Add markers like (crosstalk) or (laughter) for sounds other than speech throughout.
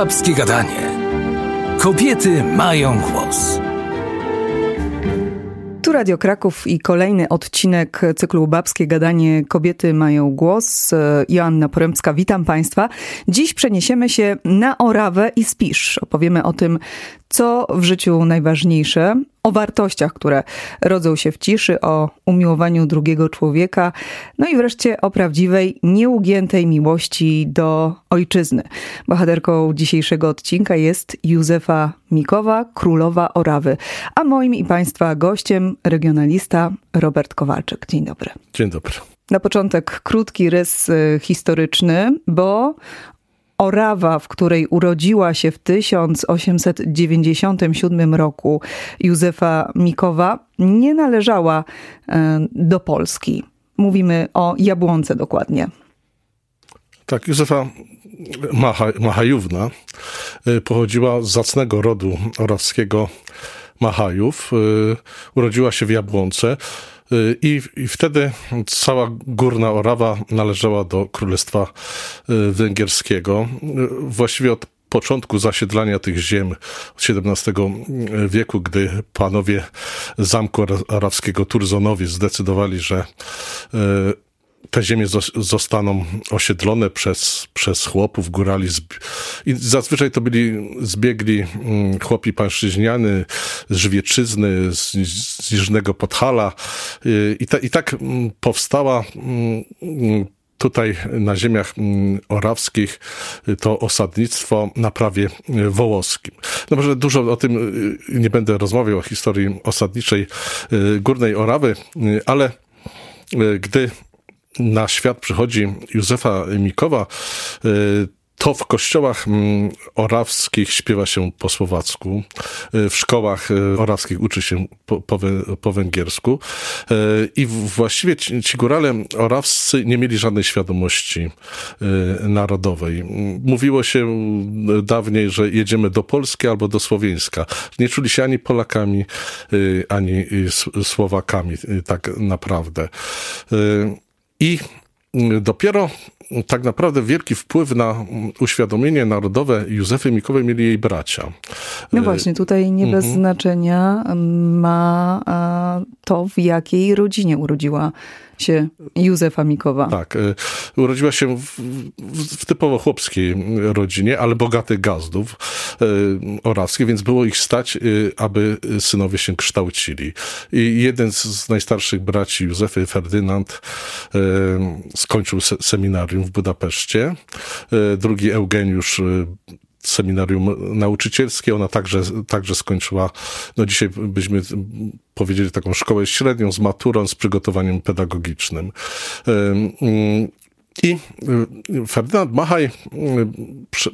Babskie Gadanie. Kobiety mają głos. Tu Radio Kraków i kolejny odcinek cyklu Babskie Gadanie Kobiety mają głos. Joanna Porębska, witam Państwa. Dziś przeniesiemy się na Orawę i Spisz. Opowiemy o tym, co w życiu najważniejsze, o wartościach, które rodzą się w ciszy, o umiłowaniu drugiego człowieka, no i wreszcie o prawdziwej, nieugiętej miłości do ojczyzny. Bohaterką dzisiejszego odcinka jest Józefa Mikowa, królowa Orawy, a moim i Państwa gościem regionalista Robert Kowalczyk. Dzień dobry. Dzień dobry. Na początek krótki rys y, historyczny, bo Orawa, w której urodziła się w 1897 roku Józefa Mikowa, nie należała e, do Polski. Mówimy o Jabłonce dokładnie. Tak, Józefa Macha, Machajówna e, pochodziła z zacnego rodu orawskiego Machajów. E, urodziła się w Jabłonce. I, I, wtedy cała Górna Orawa należała do Królestwa y, Węgierskiego. Właściwie od początku zasiedlania tych ziem od XVII wieku, gdy panowie Zamku Arabskiego Turzonowie zdecydowali, że y, te ziemie zostaną osiedlone przez, przez chłopów, górali. I zazwyczaj to byli zbiegli mm, chłopi pańszczyźniany z Żwieczyzny, z, z Podhala. Y, I, ta, I tak mm, powstała mm, tutaj na ziemiach orawskich to osadnictwo na prawie wołoskim. No może dużo o tym y, nie będę rozmawiał, o historii osadniczej y, Górnej Orawy, ale gdy na świat przychodzi Józefa Mikowa, y, to w kościołach mm, orawskich śpiewa się po słowacku, y, w szkołach y, orawskich uczy się po, po, po węgiersku i właściwie ci, ci górale orawscy nie mieli żadnej świadomości narodowej. Mówiło się dawniej, że jedziemy do Polski albo do Słowiańska. Nie czuli się ani Polakami, ani Słowakami tak naprawdę. I dopiero tak naprawdę wielki wpływ na uświadomienie narodowe Józefy Mikowej mieli jej bracia. No właśnie, tutaj nie bez mhm. znaczenia ma to, w jakiej rodzinie urodziła się Józefa Mikowa. Tak. E, urodziła się w, w, typowo chłopskiej rodzinie, ale bogatych gazdów e, orawskich, więc było ich stać, e, aby synowie się kształcili. I jeden z najstarszych braci Józefy, Ferdynand, skończył seminarium w Budapeszcie. Drugi Eugeniusz seminarium nauczycielskie. Ona także, także skończyła, no dzisiaj byśmy powiedzieli taką szkołę średnią z maturą, z przygotowaniem pedagogicznym. I y, Ferdynand Machaj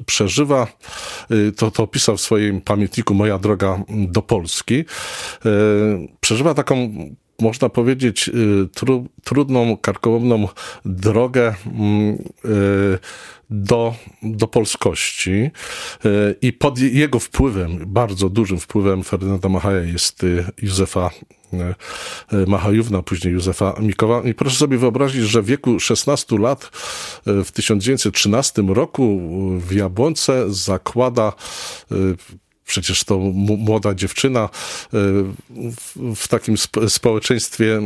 przeżywa, to, to opisał w swoim pamiętniku Moja droga do Polski, przeżywa taką można powiedzieć, tru, trudną, karkołomną drogę mm, do, do polskości e, i pod jego wpływem, bardzo dużym wpływem Ferdynanda Machaja jest Józefa Machajówna, później Józefa Mikowa. I proszę sobie wyobrazić, że w wieku 16 lat w 1913 roku w Jabłonce zakłada przecież to młoda dziewczyna w takim społeczeństwie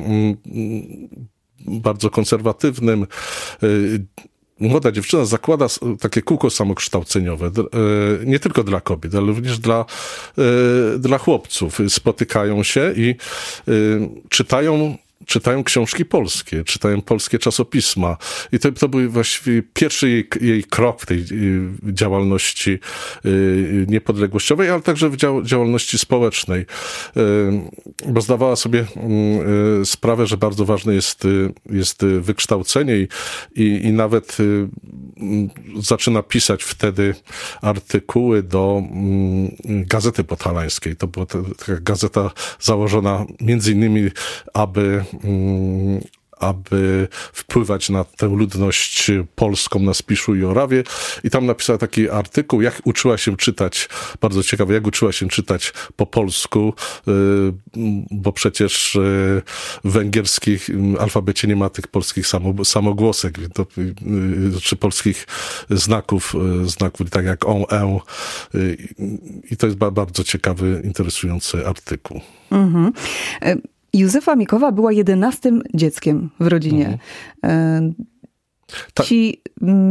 bardzo konserwatywnym młoda dziewczyna zakłada takie kółko samokształceniowe, e, nie tylko dla kobiet, ale również dla, e, dla chłopców. Spotykają się i e, czytają czytają książki polskie, czytają polskie czasopisma. I to, to był właściwie pierwszy jej, jej krok w tej y, działalności y, niepodległościowej, ale także w działalności społecznej. Y, bo zdawała sobie sprawę, że bardzo ważne jest, jest wykształcenie i, i, i nawet zaczyna pisać wtedy artykuły do mm, Gazety Podhalańskiej. To była taka gazeta założona między innymi, aby aby wpływać na tę ludność polską na Spiszu i Orawie. I tam napisała taki artykuł, jak uczyła się czytać, bardzo ciekawe, jak uczyła się czytać po polsku, y, bo przecież y, w węgierskim alfabecie nie ma tych polskich samogłosek, czy polskich znaków, znaków tak jak on, e. I to jest bardzo ciekawy, interesujący artykuł. Mhm. Józefa Mikowa była jedenastym dzieckiem w rodzinie. Mhm. E, ci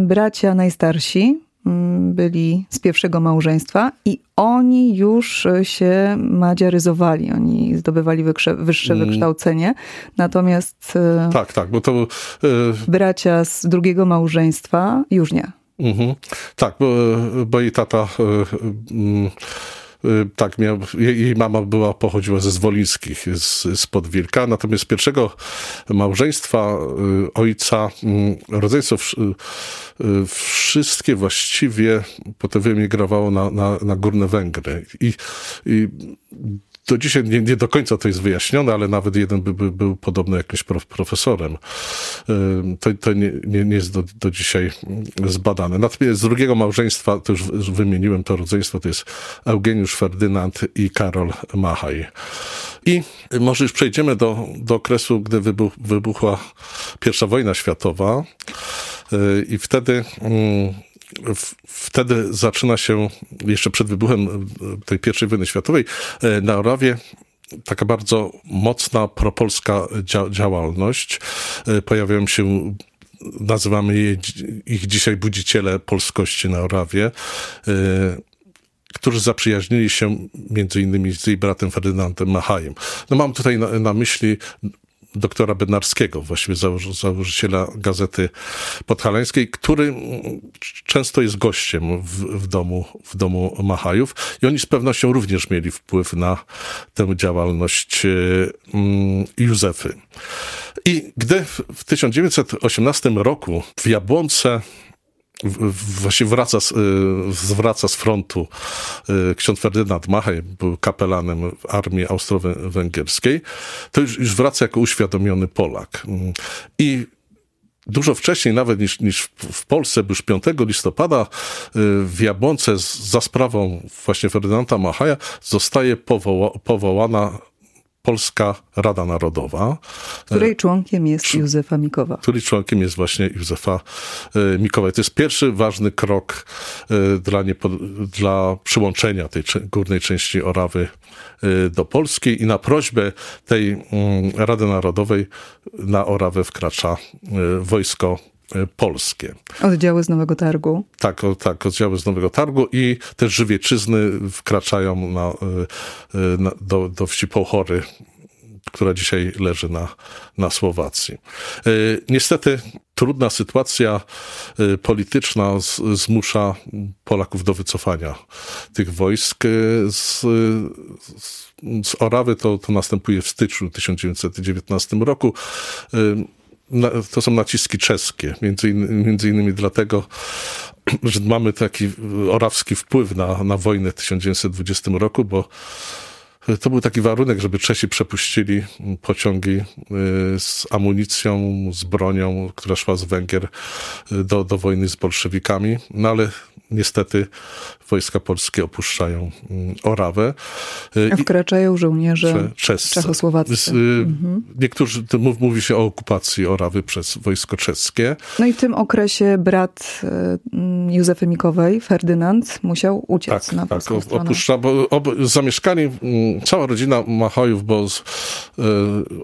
bracia najstarsi byli z pierwszego małżeństwa i oni już się madziaryzowali, oni zdobywali wyższe, wyższe mm. wykształcenie, natomiast e, tak, tak, bo to e, bracia z drugiego małżeństwa już nie. Mhm. Tak, bo, bo jej tata Y, tak, miał, jej mama była, pochodziła ze Zwolińskich, z, z Podwilka, natomiast pierwszego małżeństwa y, ojca mm, rodzeństwo y, wszystkie właściwie potem wyemigrowało na, na, na Górne Węgry. I, i do dzisiaj nie, nie, do końca to jest wyjaśnione, ale nawet jeden by, by był podobny jakimś profesorem. To, to nie, nie, nie jest do, do dzisiaj zbadane. Natomiast z drugiego małżeństwa, to już wymieniłem to rodzeństwo, to jest Eugeniusz Ferdynand i Karol Machaj. I może już przejdziemy do, do okresu, gdy wybuch, wybuchła pierwsza wojna światowa. I wtedy mm, wtedy zaczyna się, jeszcze przed wybuchem tej pierwszej wojny światowej, e, na Orawie taka bardzo mocna propolska działalność. E, pojawiają się nazywamy je, ich dzisiaj budziciele polskości na Orawie, e, którzy zaprzyjaźnili się między innymi z jej bratem Ferdynandem Machajem. No mam tutaj na, na myśli doktora Bednarskiego, właściwie założyciela Gazety Podhalańskiej, który często jest gościem w, w, domu, w domu Machajów i oni z pewnością również mieli wpływ na tę działalność mm, Józefy. I gdy w 1918 roku w Jabłonce właśnie wraca z, y, zwraca z frontu y, ksiądz Ferdynand Machaj, był kapelanem armii austro-węgierskiej, to już, już wraca jako uświadomiony Polak. I dużo wcześniej nawet niż, niż w Polsce, bo już 5 listopada y, w Jabłonce za sprawą właśnie Ferdynanda Machaja zostaje powoła, powołana Polska Rada Narodowa. Której członkiem jest Józefa Mikowa. Której członkiem jest właśnie Józefa e, Mikowa. To jest pierwszy ważny krok e, dla, dla przyłączenia tej górnej części Orawy e, do Polski i na prośbę tej mm, Rady Narodowej na Orawę wkracza wojsko polskie. Oddziały z Nowego Targu. Tak, o, tak, oddziały z Nowego Targu i te żywieczyzny wkraczają na, na, do, do wsi Pochory która dzisiaj leży na, na Słowacji. E, niestety trudna sytuacja e, polityczna z, zmusza Polaków do wycofania tych wojsk. E, z, z Orawy to, to następuje w styczniu 1919 roku to są naciski czeskie, między, in, między innymi dlatego, (clears throat) że mamy taki orawski wpływ na, na wojnę w 1920 roku, bo to był taki warunek, żeby Czesi przepuścili pociągi y, z amunicją, z bronią, która szła z Węgier y, do, do wojny z bolszewikami. No ale niestety wojska polskie opuszczają mm, Orawę. Y, A wkraczają żołnierze czescy. czechosłowaccy. Mhm. Niektórzy, mówi się o okupacji Orawy przez wojsko czeskie. No i w tym okresie brat mm, Józefy Mikowej, Ferdynand, musiał uciec tak, na tak, polską tak, opuszcza, bo ob, zamieszkali mm, cała rodzina Machojów, bo z, e,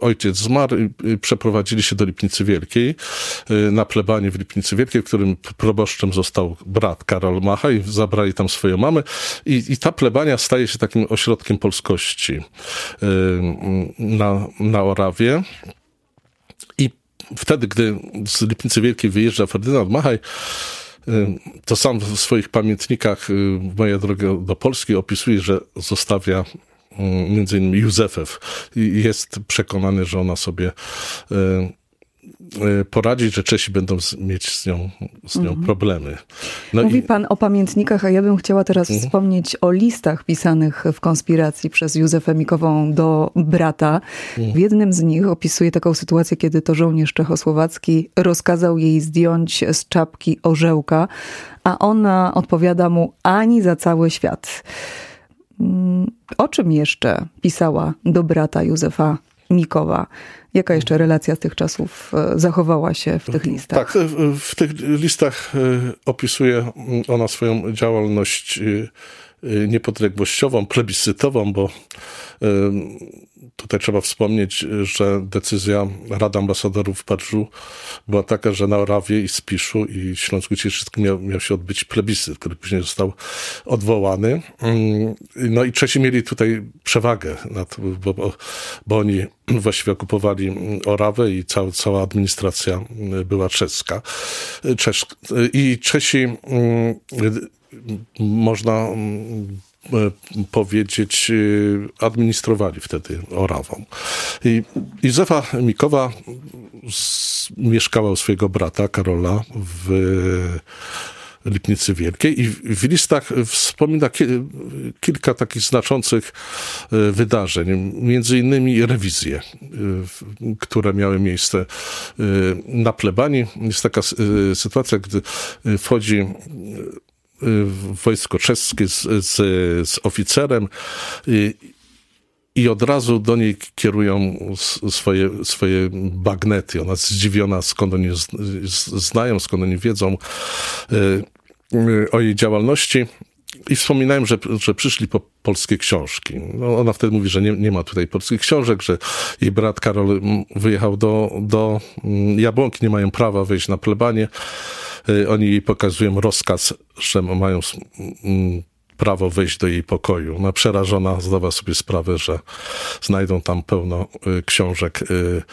ojciec zmarł i przeprowadzili się do Lipnicy Wielkiej, na plebanie w Lipnicy Wielkiej, w którym proboszczem został brat Karol Machaj, zabrali tam swoją mamę i, i ta plebania staje się takim ośrodkiem polskości e, na, na Orawie. I wtedy, gdy z Lipnicy Wielkiej wyjeżdża Ferdynand Machaj, to sam w swoich pamiętnikach Moja droga do Polski opisuje, że zostawia między innymi Józefew i jest przekonany, że ona sobie poradzić, że Czesi będą mieć z nią, z nią mhm. problemy. No Mówi i... pan o pamiętnikach, a ja bym chciała teraz mhm. wspomnieć o listach pisanych w konspiracji przez Józefę Mikową do brata. Mhm. W jednym z nich opisuje taką sytuację, kiedy to żołnierz czechosłowacki rozkazał jej zdjąć z czapki orzełka, a ona odpowiada mu ani za cały świat. Mm, o czym jeszcze pisała do brata Józefa Mikowa? Jaka jeszcze relacja z tych czasów e, zachowała się w tych listach? Tak, w tych listach e, opisuje ona swoją działalność e, niepodległościową, plebiscytową, bo Tutaj trzeba wspomnieć, że decyzja Rady Ambasadorów w Paryżu była taka, że na Orawie i Spiszu i Śląsku Cieszyńskim miał, miał się odbyć plebiscyt, który później został odwołany. Mm, no i Czesi mieli tutaj przewagę, nad, bo, bo, bo oni właściwie okupowali Orawę i cała, cała administracja była czeska. Czesz, I Czesi mm, można E, powiedzieć, e, administrowali wtedy Orawą. I Józefa Mikowa z, mieszkała u swojego brata Karola w Lipnicy Wielkiej i w listach wspomina kilka takich znaczących e, wydarzeń, między innymi rewizje, które miały miejsce na plebanii. Jest taka sytuacja, gdy wchodzi wojsko czeskie z, z, z oficerem i, i od razu do niej kierują swoje, swoje bagnety. Ona zdziwiona, skąd oni znają, skąd oni wiedzą y, o jej działalności. I wspominałem, że, że przyszli po polskie książki. No ona wtedy mówi, że nie, nie ma tutaj polskich książek, że jej brat Karol wyjechał do, do Jabłonki, nie mają prawa wejść na plebanie. Y, oni jej pokazują rozkaz, że mają prawo wejść do jej pokoju. Ona przerażona zdawała sobie sprawę, że znajdą tam pełno y, książek y,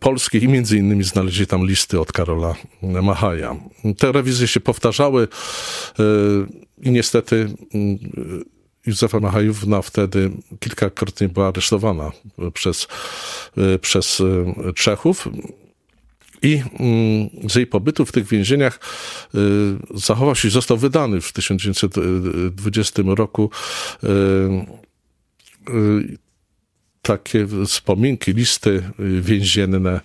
polskich i między innymi znaleźli tam listy od Karola Machaja. Te rewizje się powtarzały i niestety Józefa Machajówna wtedy kilkakrotnie była aresztowana przez, przez Czechów. I mm, z jej pobytu w tych więzieniach zachował się, został wydany w 1920 roku takie wspominki, listy więzienne,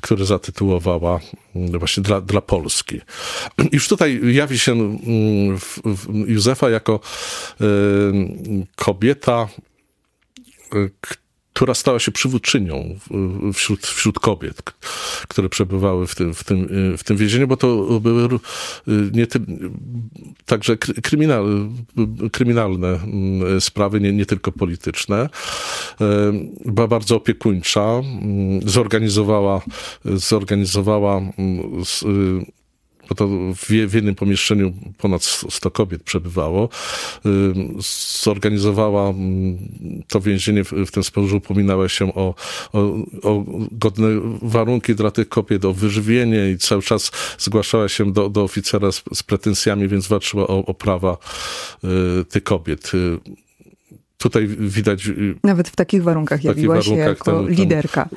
które zatytułowała mm, właśnie dla, dla Polski. Już tutaj jawi się mm, Józefa jako kobieta, która stała się przywódczynią wśród, wśród kobiet, które przebywały w tym, w, tym, w tym więzieniu, bo to były nie ty, także kryminal, kryminalne mm, sprawy, nie, nie tylko polityczne. E, była bardzo opiekuńcza, mm, zorganizowała, zorganizowała mm, bo to w, w jednym pomieszczeniu ponad 100 kobiet przebywało, zorganizowała mm, to więzienie w, w ten sposób, że upominała się o, o, o godne warunki dla tych kobiet, o wyżywienie i cały czas zgłaszała się do, do oficera z, z pretensjami, więc walczyła o, o prawa y, tych kobiet y, tutaj widać. Y, Nawet w takich warunkach jawiła się jako ten, ten, liderka.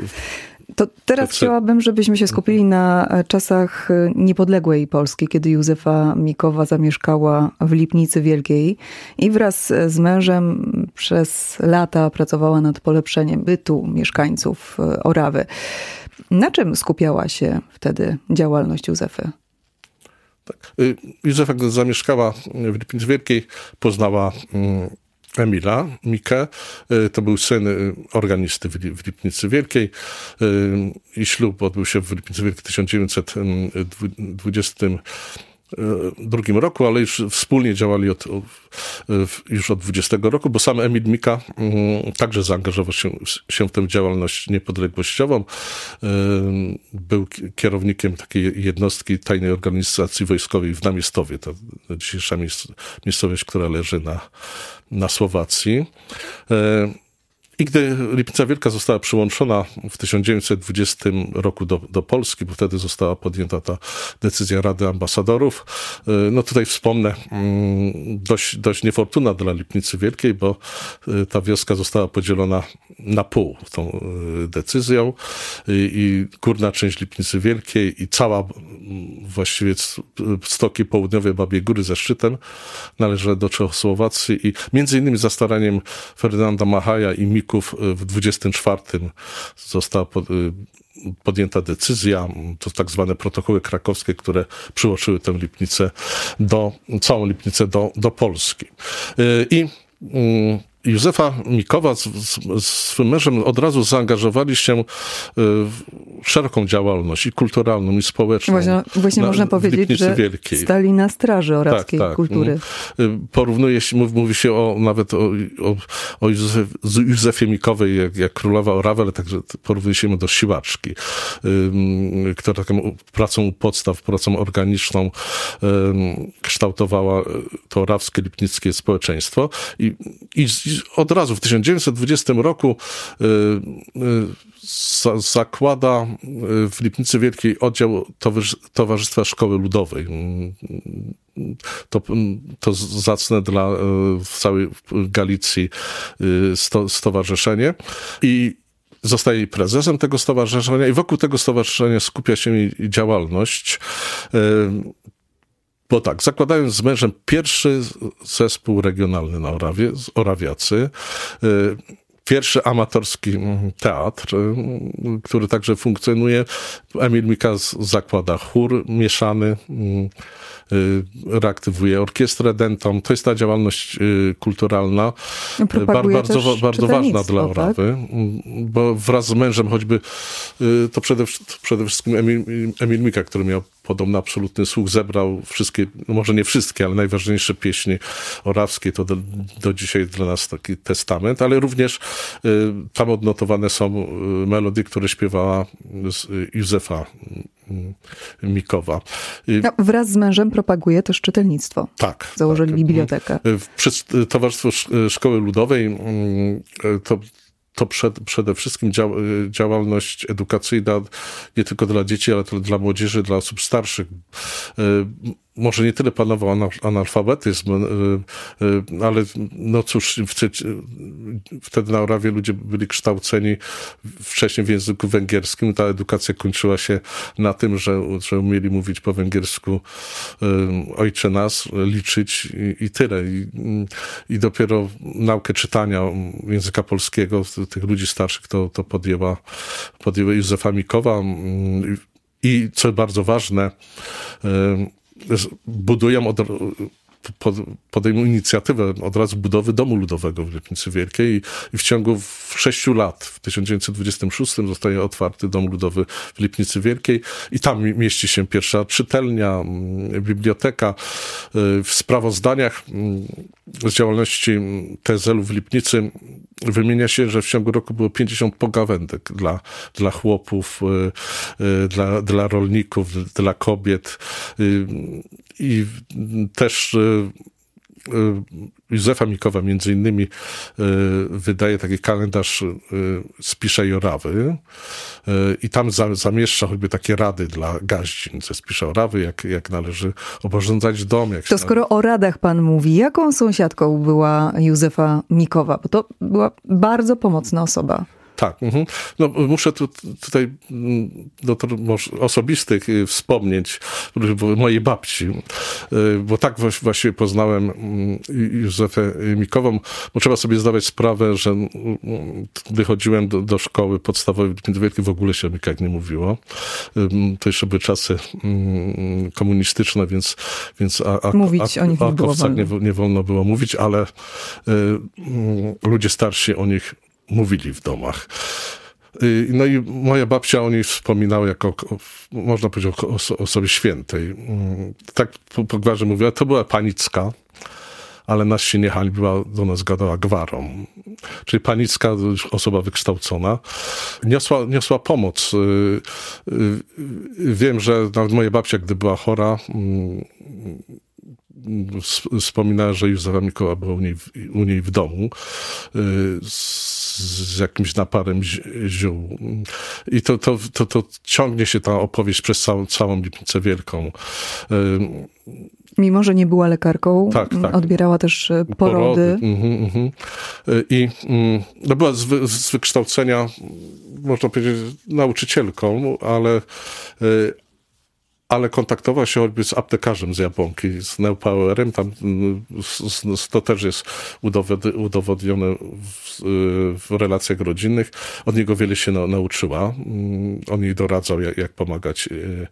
To teraz to chciałabym, żebyśmy się skupili na czasach niepodległej Polski, kiedy Józefa Mikowa zamieszkała w Lipnicy Wielkiej i wraz z mężem przez lata pracowała nad polepszeniem bytu mieszkańców Orawy. Na czym skupiała się wtedy działalność Józefy? Tak. Y, Józefa zamieszkała w Lipnicy Wielkiej, poznała mm, Emila Mikę. Y, to był syn y, organisty w Lipnicy Wielkiej i ślub odbył się w Lipnicy Wielkiej w 1920 drugim roku, ale już wspólnie działali od, już od 20 roku, bo sam Emil Mika mm, także zaangażował się, się w tę działalność niepodległościową. Był kierownikiem takiej jednostki tajnej organizacji wojskowej w Namiestowie, to dzisiejsza miejscowość, która leży na, na Słowacji. I gdy Lipnica Wielka została przyłączona w 1920 roku do, do Polski, bo wtedy została podjęta ta decyzja Rady Ambasadorów, y, no tutaj wspomnę, mm, dość, dość niefortuna dla Lipnicy Wielkiej, bo y, ta wioska została podzielona na pół tą y, decyzją. I górna część Lipnicy Wielkiej i cała właściwie stoki południowe Babie Góry ze szczytem należy do Czechosłowacji i między innymi za staraniem Ferdynanda Machaja i Mików w 24 została pod, podjęta decyzja, to tak zwane protokoły krakowskie, które przyłączyły tę Lipnicę do, całą Lipnicę do, do Polski. I mm, Józefa Mikowa z, z, swym mężem od razu zaangażowali się w szeroką działalność i kulturalną, i społeczną. Właśnie, właśnie na, można powiedzieć, że Wielkiej. stali na straży orawskiej tak, tak. kultury. Mm. Porównuje się, mówi się o, nawet o, o, o Józef, Józefie Mikowej, jak, jak królowa Orawel, także porównuje się do siłaczki, która taką pracą u podstaw, pracą organiczną kształtowała to orawskie, lipnickie społeczeństwo i, i od razu w 1920 roku y, y, zakłada y, w Lipnicy Wielkiej oddział Towarzystwa Szkoły Ludowej. To, to zacne dla w całej Galicji stowarzyszenie. I zostaje prezesem tego stowarzyszenia i wokół tego stowarzyszenia skupia się jej działalność. Bo tak, zakładając z mężem pierwszy zespół regionalny na Orawie, Orawiacy, y, pierwszy amatorski teatr, y, który także funkcjonuje. Emil Mika zakłada chór mieszany, y, reaktywuje orkiestrę dentą. To jest ta działalność kulturalna, bardzo, bardzo ważna dla tak? Orawy, tak? bo wraz z mężem choćby to przede, przede wszystkim Emil, Emil Mika, który miał podobno absolutny słuch zebrał wszystkie, no może nie wszystkie, ale najważniejsze pieśni orawskie, to do, do dzisiaj dla nas taki testament, ale również y, tam odnotowane są y, melodie, które śpiewała y, Józefa y, Mikowa. No, wraz z mężem propaguje też czytelnictwo. Tak. Założyli tak. bibliotekę. Przez Towarzystwo Szkoły Ludowej mm, to to przed, przede wszystkim dział, działalność edukacyjna nie tylko dla dzieci, ale też dla młodzieży, dla osób starszych. Może nie tyle panował analfabetyzm, y, y, ale no cóż, wtedy na Orawie ludzie byli kształceni wcześniej w języku węgierskim. Ta edukacja kończyła się na tym, że, że umieli mówić po węgiersku y, ojcze nas, liczyć i, i tyle. I, I, dopiero naukę czytania języka polskiego tych ludzi starszych to, to podjęła, podjęła Józefa Mikowa. I co bardzo ważne, budują od, podejmują inicjatywę od razu budowy domu ludowego w Lipnicy Wielkiej i w ciągu sześciu lat, w 1926 zostaje otwarty dom ludowy w Lipnicy Wielkiej i tam mieści się pierwsza czytelnia, mm, biblioteka. Y, w sprawozdaniach mm, z działalności TSL-u w Lipnicy wymienia się, że w ciągu roku było 50 pogawędek dla, dla chłopów, y, y, dla, dla rolników, dla kobiet. I też Józefa Mikowa między innymi y, wydaje taki kalendarz y, Spisza y, i tam zamieszcza choćby takie rady dla gaździn ze Spisza Jorawy, jak, jak należy oporządzać dom. Jak to skoro o radach pan mówi, jaką sąsiadką była Józefa Mikowa? Bo to była bardzo pomocna osoba. Tak. Mhm. No, muszę tu, tutaj do mm, no, osobistych y, wspomnieć mojej babci, y, bo tak właściwie poznałem mm, Józefę Mikową, bo trzeba sobie zdawać sprawę, że wychodziłem mm, do, do szkoły podstawowej w Wielkiej, w ogóle się jak nie mówiło. To jeszcze były czasy komunistyczne, więc, więc a, a, mówić a, o nich nie, było nie, nie wolno było mówić, ale y, ludzie starsi o nich mówili w domach. Y, no i moja babcia o niej wspominała jako, można powiedzieć, o osobie świętej. Mm, tak po gwarze mówiła, to była panicka, ale nas się nie hańbiła, do nas gadała gwarą. Czyli panicka, osoba wykształcona, niosła, niosła pomoc. Y, y, wiem, że nawet moja babcia, gdy była chora, mm, wspominała, że Józefa Mikoła była u niej, u niej w domu z jakimś naparem ziół. I to, to, to, to ciągnie się ta opowieść przez całą, całą Lipnicę Wielką. Mimo, że nie była lekarką, tak, tak. odbierała też porody. porody. Mhm, mhm. I no była z, z wykształcenia, można powiedzieć, nauczycielką, ale ale kontaktował się choćby z aptekarzem z Japonki, z Neupowerem, tam mm, to też jest udowodnione w, w, relacjach rodzinnych. Od niego wiele się nauczyła. Mm, on jej doradzał, jak, jak pomagać y,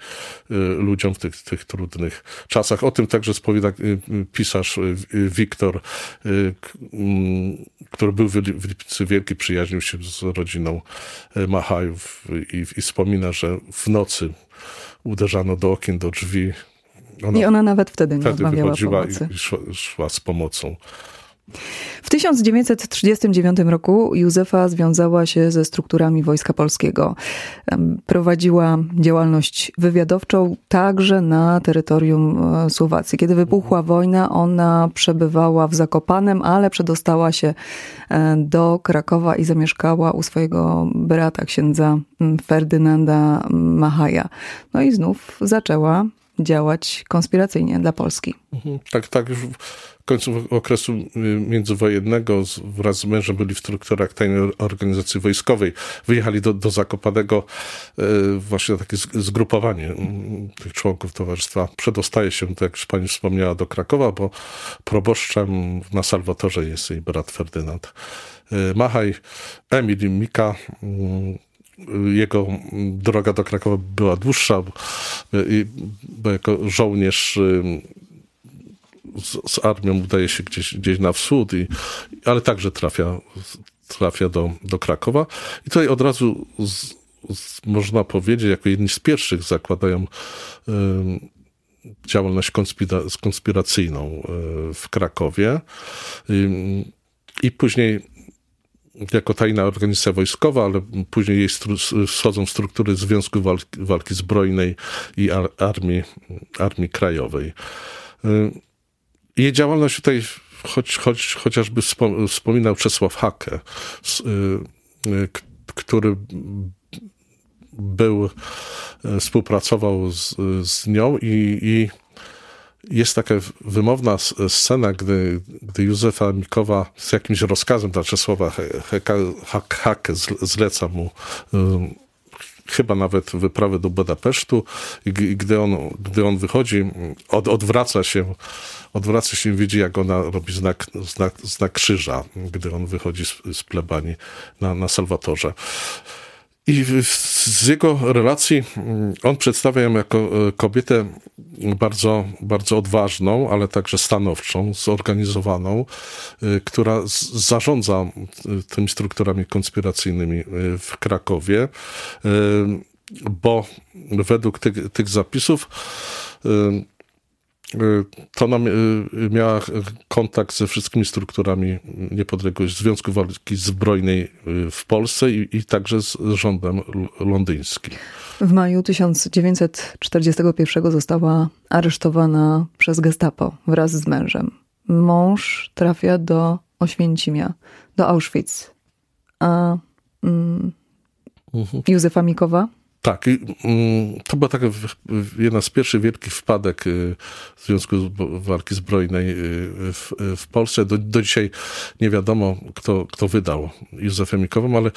y, ludziom w tych, tych, trudnych czasach. O tym także spowiada y, pisarz Wiktor, mm, który był w Lipcy Wielki, przyjaźnił się z rodziną Machajów i, i wspomina, że w nocy uderzano do okien, do drzwi. Ona I ona nawet wtedy nie wtedy wychodziła pomocy. i szła, szła z pomocą. W 1939 roku Józefa związała się ze strukturami Wojska Polskiego. Prowadziła działalność wywiadowczą także na terytorium e, Słowacji. Kiedy wybuchła wojna, ona przebywała w Zakopanem, ale przedostała się e, do Krakowa i zamieszkała u swojego brata, księdza Ferdynanda Machaja. No i znów zaczęła działać konspiracyjnie dla Polski. Mhm. Tak, tak. Już końcu okresu y, międzywojennego wraz z mężem byli w strukturach tajnej organizacji wojskowej. Wyjechali do, do Zakopanego y, właśnie takie zgrupowanie mm, tych członków towarzystwa. Przedostaje się, tak jak pani wspomniała, do Krakowa, bo proboszczem na Salwatorze jest jej brat Ferdynand. Y, Machaj, Emil Mika mm, jego droga do Krakowa była dłuższa, bo jako żołnierz z, z armią udaje się gdzieś, gdzieś na wschód, i, ale także trafia, trafia do, do Krakowa. I tutaj od razu z, z, można powiedzieć, jako jedni z pierwszych zakładają y, działalność konspira, konspiracyjną y, w Krakowie. Y, I później jako tajna organizacja wojskowa, ale później jej w struktury Związku Walki, Walki Zbrojnej i ar, Armii, Armii Krajowej. Jej działalność tutaj, choć, choć, chociażby wspominał Czesław Hake, y, y, który był, y, współpracował z, z nią i, i jest taka wymowna scena, gdy, gdy Józefa Mikowa z jakimś rozkazem dla Czesława Hake zleca mu chyba nawet wyprawę do Budapesztu gdy on, gdy on wychodzi, od, odwraca się, odwraca się i widzi, jak ona robi znak, znak, znak krzyża, gdy on wychodzi z, z plebanii na, na Salwatorze. I z jego relacji mm, on przedstawia ją jako e, kobietę bardzo, bardzo odważną, ale także stanowczą, zorganizowaną, e, która zarządza e, tymi strukturami konspiracyjnymi w Krakowie, bo według tych, tych zapisów to ona miała kontakt ze wszystkimi strukturami niepodległego Związku Walki Zbrojnej w Polsce i, i także z rządem londyńskim. W maju 1941 została aresztowana przez gestapo wraz z mężem. Mąż trafia do Oświęcimia, do Auschwitz. A mm, mhm. Józefa Mikowa tak, mm, to była taka jedna z pierwszych wielkich wpadek y, w związku walki zbrojnej y, w, w Polsce. Do, do, dzisiaj nie wiadomo, kto, kto wydał Józefę Mikową, ale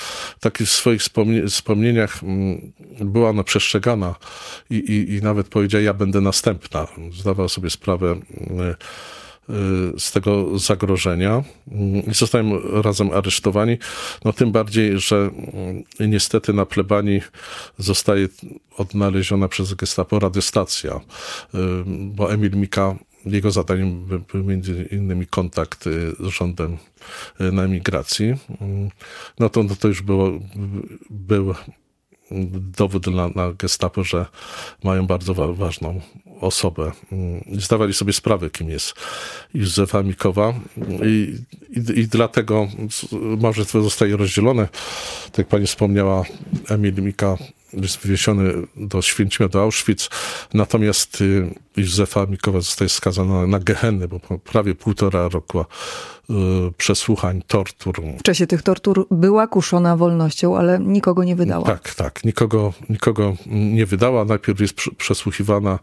w swoich wspomnieniach mm, była ona przestrzegana i, i, i nawet powiedziała, ja będę następna. Zdawała sobie sprawę Y, z tego zagrożenia i zostają razem aresztowani. No tym bardziej, że y, niestety na plebanii zostaje odnaleziona przez gestapo radiostacja, y, bo Emil Mika jego zadaniem był między innymi kontakt z rządem na emigracji. No to, no to już było, był dowód na, gestapo, że mają bardzo wa ważną osobę. Mm, zdawali sobie sprawę, kim jest Józefa Mikowa i, i, i dlatego małżeństwo zostaje rozdzielone. Tak jak pani wspomniała, Emil Mika jest wywiesiony do Święcimia, do Auschwitz, natomiast Józefa Mikowa zostaje skazana na Gehennę, bo prawie półtora roku przesłuchań, tortur. W czasie tych tortur była kuszona wolnością, ale nikogo nie wydała. Tak, tak. Nikogo, nikogo nie wydała. Najpierw jest przesłuchiwana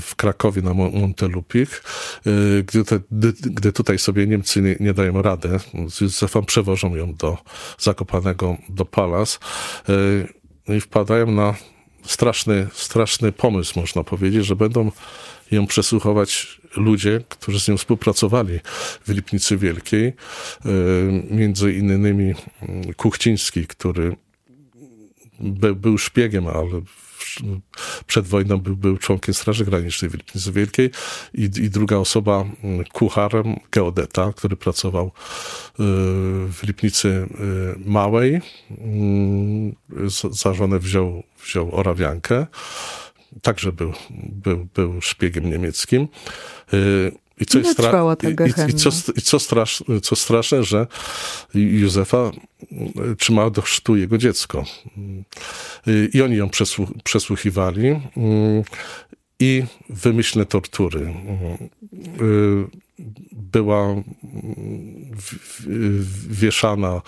w Krakowie na Montelupich. Gdy, te, gdy tutaj sobie Niemcy nie, nie dają radę, z Józefem przewożą ją do Zakopanego, do Palas i wpadają na straszny, straszny pomysł, można powiedzieć, że będą ją przesłuchować ludzie, którzy z nią współpracowali w Lipnicy Wielkiej, e, między innymi Kuchciński, który był szpiegiem, ale przed wojną był, był członkiem Straży Granicznej w Lipnicy Wielkiej i, i druga osoba, mm, kucharem, geodeta, który pracował y, w Lipnicy y, Małej. Mm, za żonę wziął, wziął Orawiankę. Także był, był, był szpiegiem niemieckim. Y, i co, jest i, i, co, i co, strasz, co straszne, że Józefa trzymała do chrztu jego dziecko. I oni ją przesłuchiwali i wymyślne tortury. Była wieszana,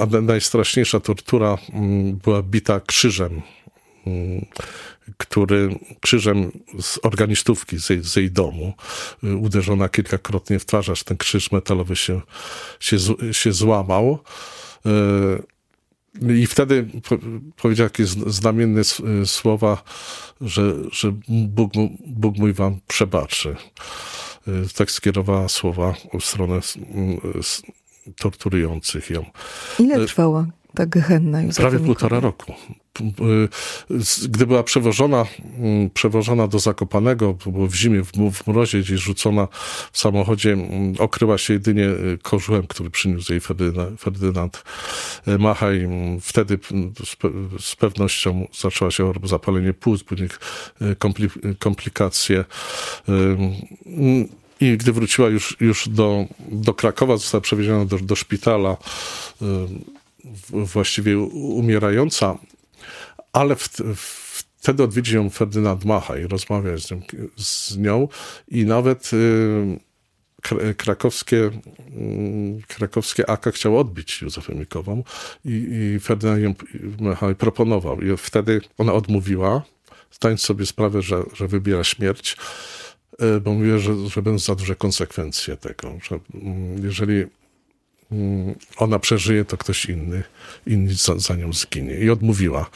a najstraszniejsza tortura była bita krzyżem który krzyżem z organistówki z jej, z jej domu, y, uderzona kilkakrotnie w twarz, aż ten krzyż metalowy się, się, się złamał. Y, I wtedy powiedział jakieś znamienne słowa, że, że Bóg, Bóg mój wam przebaczy. Y, tak skierowała słowa w stronę torturujących ją. Ile trwała ta gehenna Józefa Prawie półtora roku. Gdy była przewożona, mm, przewożona do Zakopanego, bo w zimie, w mrozie gdzieś rzucona w samochodzie, mm, okryła się jedynie y, kożułem, który przyniósł jej Ferdynand, y, Machaj. Mm, wtedy z pewnością zaczęła się zapalenie płuc, później y, komplikacje. I gdy wróciła już, już do, do Krakowa, została przewieziona do, do szpitala właściwie umierająca, ale w, wtedy odwiedzi ją Ferdynand Macha i rozmawia z nią, z nią i nawet y, krakowskie, y, krakowskie AK chciał odbić Józefę Mikową i, i Ferdynand ją proponował. I wtedy ona odmówiła, zdając sobie sprawę, że, że wybiera śmierć, y, bo mówiła, że, że będą za duże konsekwencje tego, że mm, jeżeli Mm, ona przeżyje, to ktoś inny, inny za, za nią zginie. I odmówiła.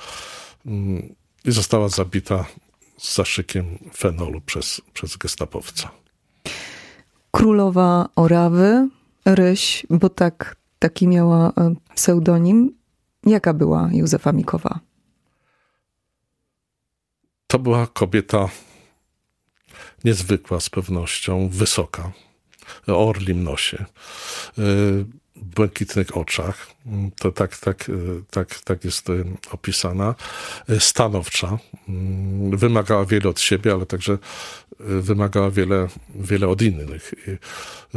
Mm, I została zabita z zaszykiem fenolu przez, przez gestapowca. Królowa Orawy, Ryś, bo tak, taki miała e, pseudonim. Jaka była Józefa Mikowa? To była kobieta niezwykła z pewnością, wysoka, o orlim nosie. Błękitnych oczach. To tak, tak, tak, tak jest opisana. Stanowcza. Wymagała wiele od siebie, ale także wymagała wiele, wiele od innych.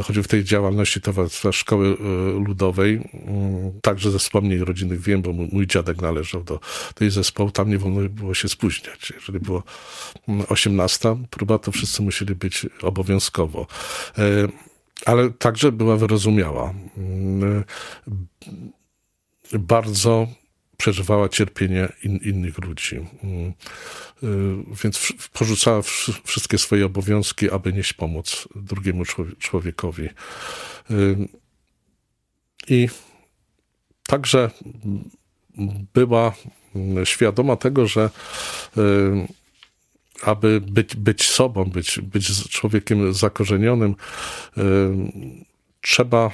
Choćby w tej działalności Towarzystwa Szkoły e, Ludowej, także ze wspomnień rodzinnych wiem, bo mój dziadek należał do tej zespołu, tam nie wolno było się spóźniać. Jeżeli było 18 próba, to wszyscy musieli być obowiązkowo. Ale także była wyrozumiała. Bardzo przeżywała cierpienie in, innych ludzi. Więc porzucała wszystkie swoje obowiązki, aby nieść pomoc drugiemu człowiekowi. I także była świadoma tego, że aby być, być sobą, być, być człowiekiem zakorzenionym, trzeba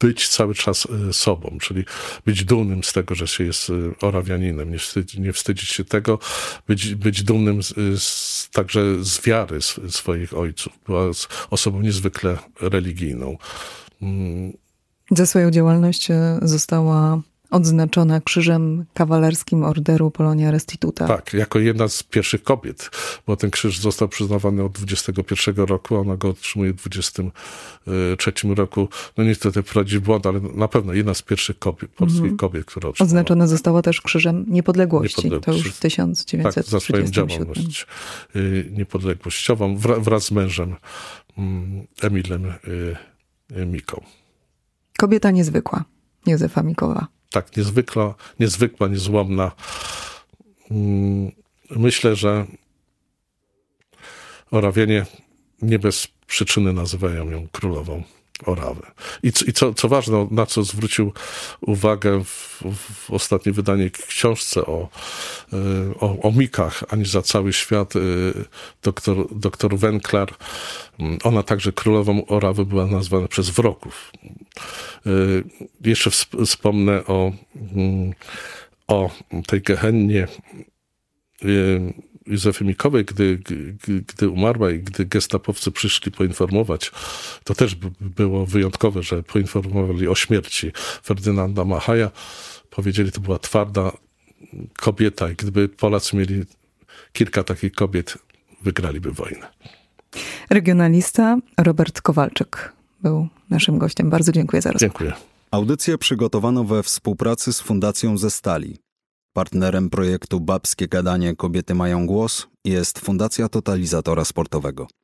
być cały czas e, sobą, czyli być dumnym z tego, że się jest e, Orawianinem, nie, wstydzi, nie wstydzić się tego, być, być dumnym z, z, także z wiary swoich ojców. Była osobą niezwykle religijną. Za swoją działalność e, została odznaczona Krzyżem Kawalerskim Orderu Polonia Restituta. Tak, jako jedna z pierwszych kobiet, bo ten krzyż został przyznawany od 21 roku, a ona go otrzymuje w 23 roku. No niestety wprowadzi w błąd, ale na pewno jedna z pierwszych kobiet, polskich mm. kobiet, która otrzymała. Oznaczona została też Krzyżem Niepodległości. Niepodległości. To już w 1937 Tak, za swoją działalność y, niepodległościową wraz z mężem mm, Emilem y, Miką. Kobieta niezwykła, Józefa Mikowa tak niezwykła, niezwykła, niezłomna. Mm, myślę, że Orawienie nie bez przyczyny nazywają ją królową Orawy. I, i co, co ważne, na co zwrócił uwagę w, w ostatnim wydaniu książce o, y, o, o mikach, ani za cały świat, y, doktor, doktor Wenklar, mm, ona także królową Orawy była nazwana przez wroków. Y, jeszcze wspomnę o, mm, o tej gehennie Józefy Mikowej, gdy, gdy, umarła i gdy gestapowcy przyszli poinformować, to też było wyjątkowe, że poinformowali o śmierci Ferdynanda Machaja. Powiedzieli, to była twarda kobieta i gdyby Polacy mieli kilka takich kobiet, wygraliby wojnę. Regionalista Robert Kowalczyk był naszym gościem. Bardzo dziękuję za rozmowę. Dziękuję. Audycję przygotowano we współpracy z Fundacją ze Stali. Partnerem projektu Babskie Gadanie Kobiety Mają Głos jest Fundacja Totalizatora Sportowego.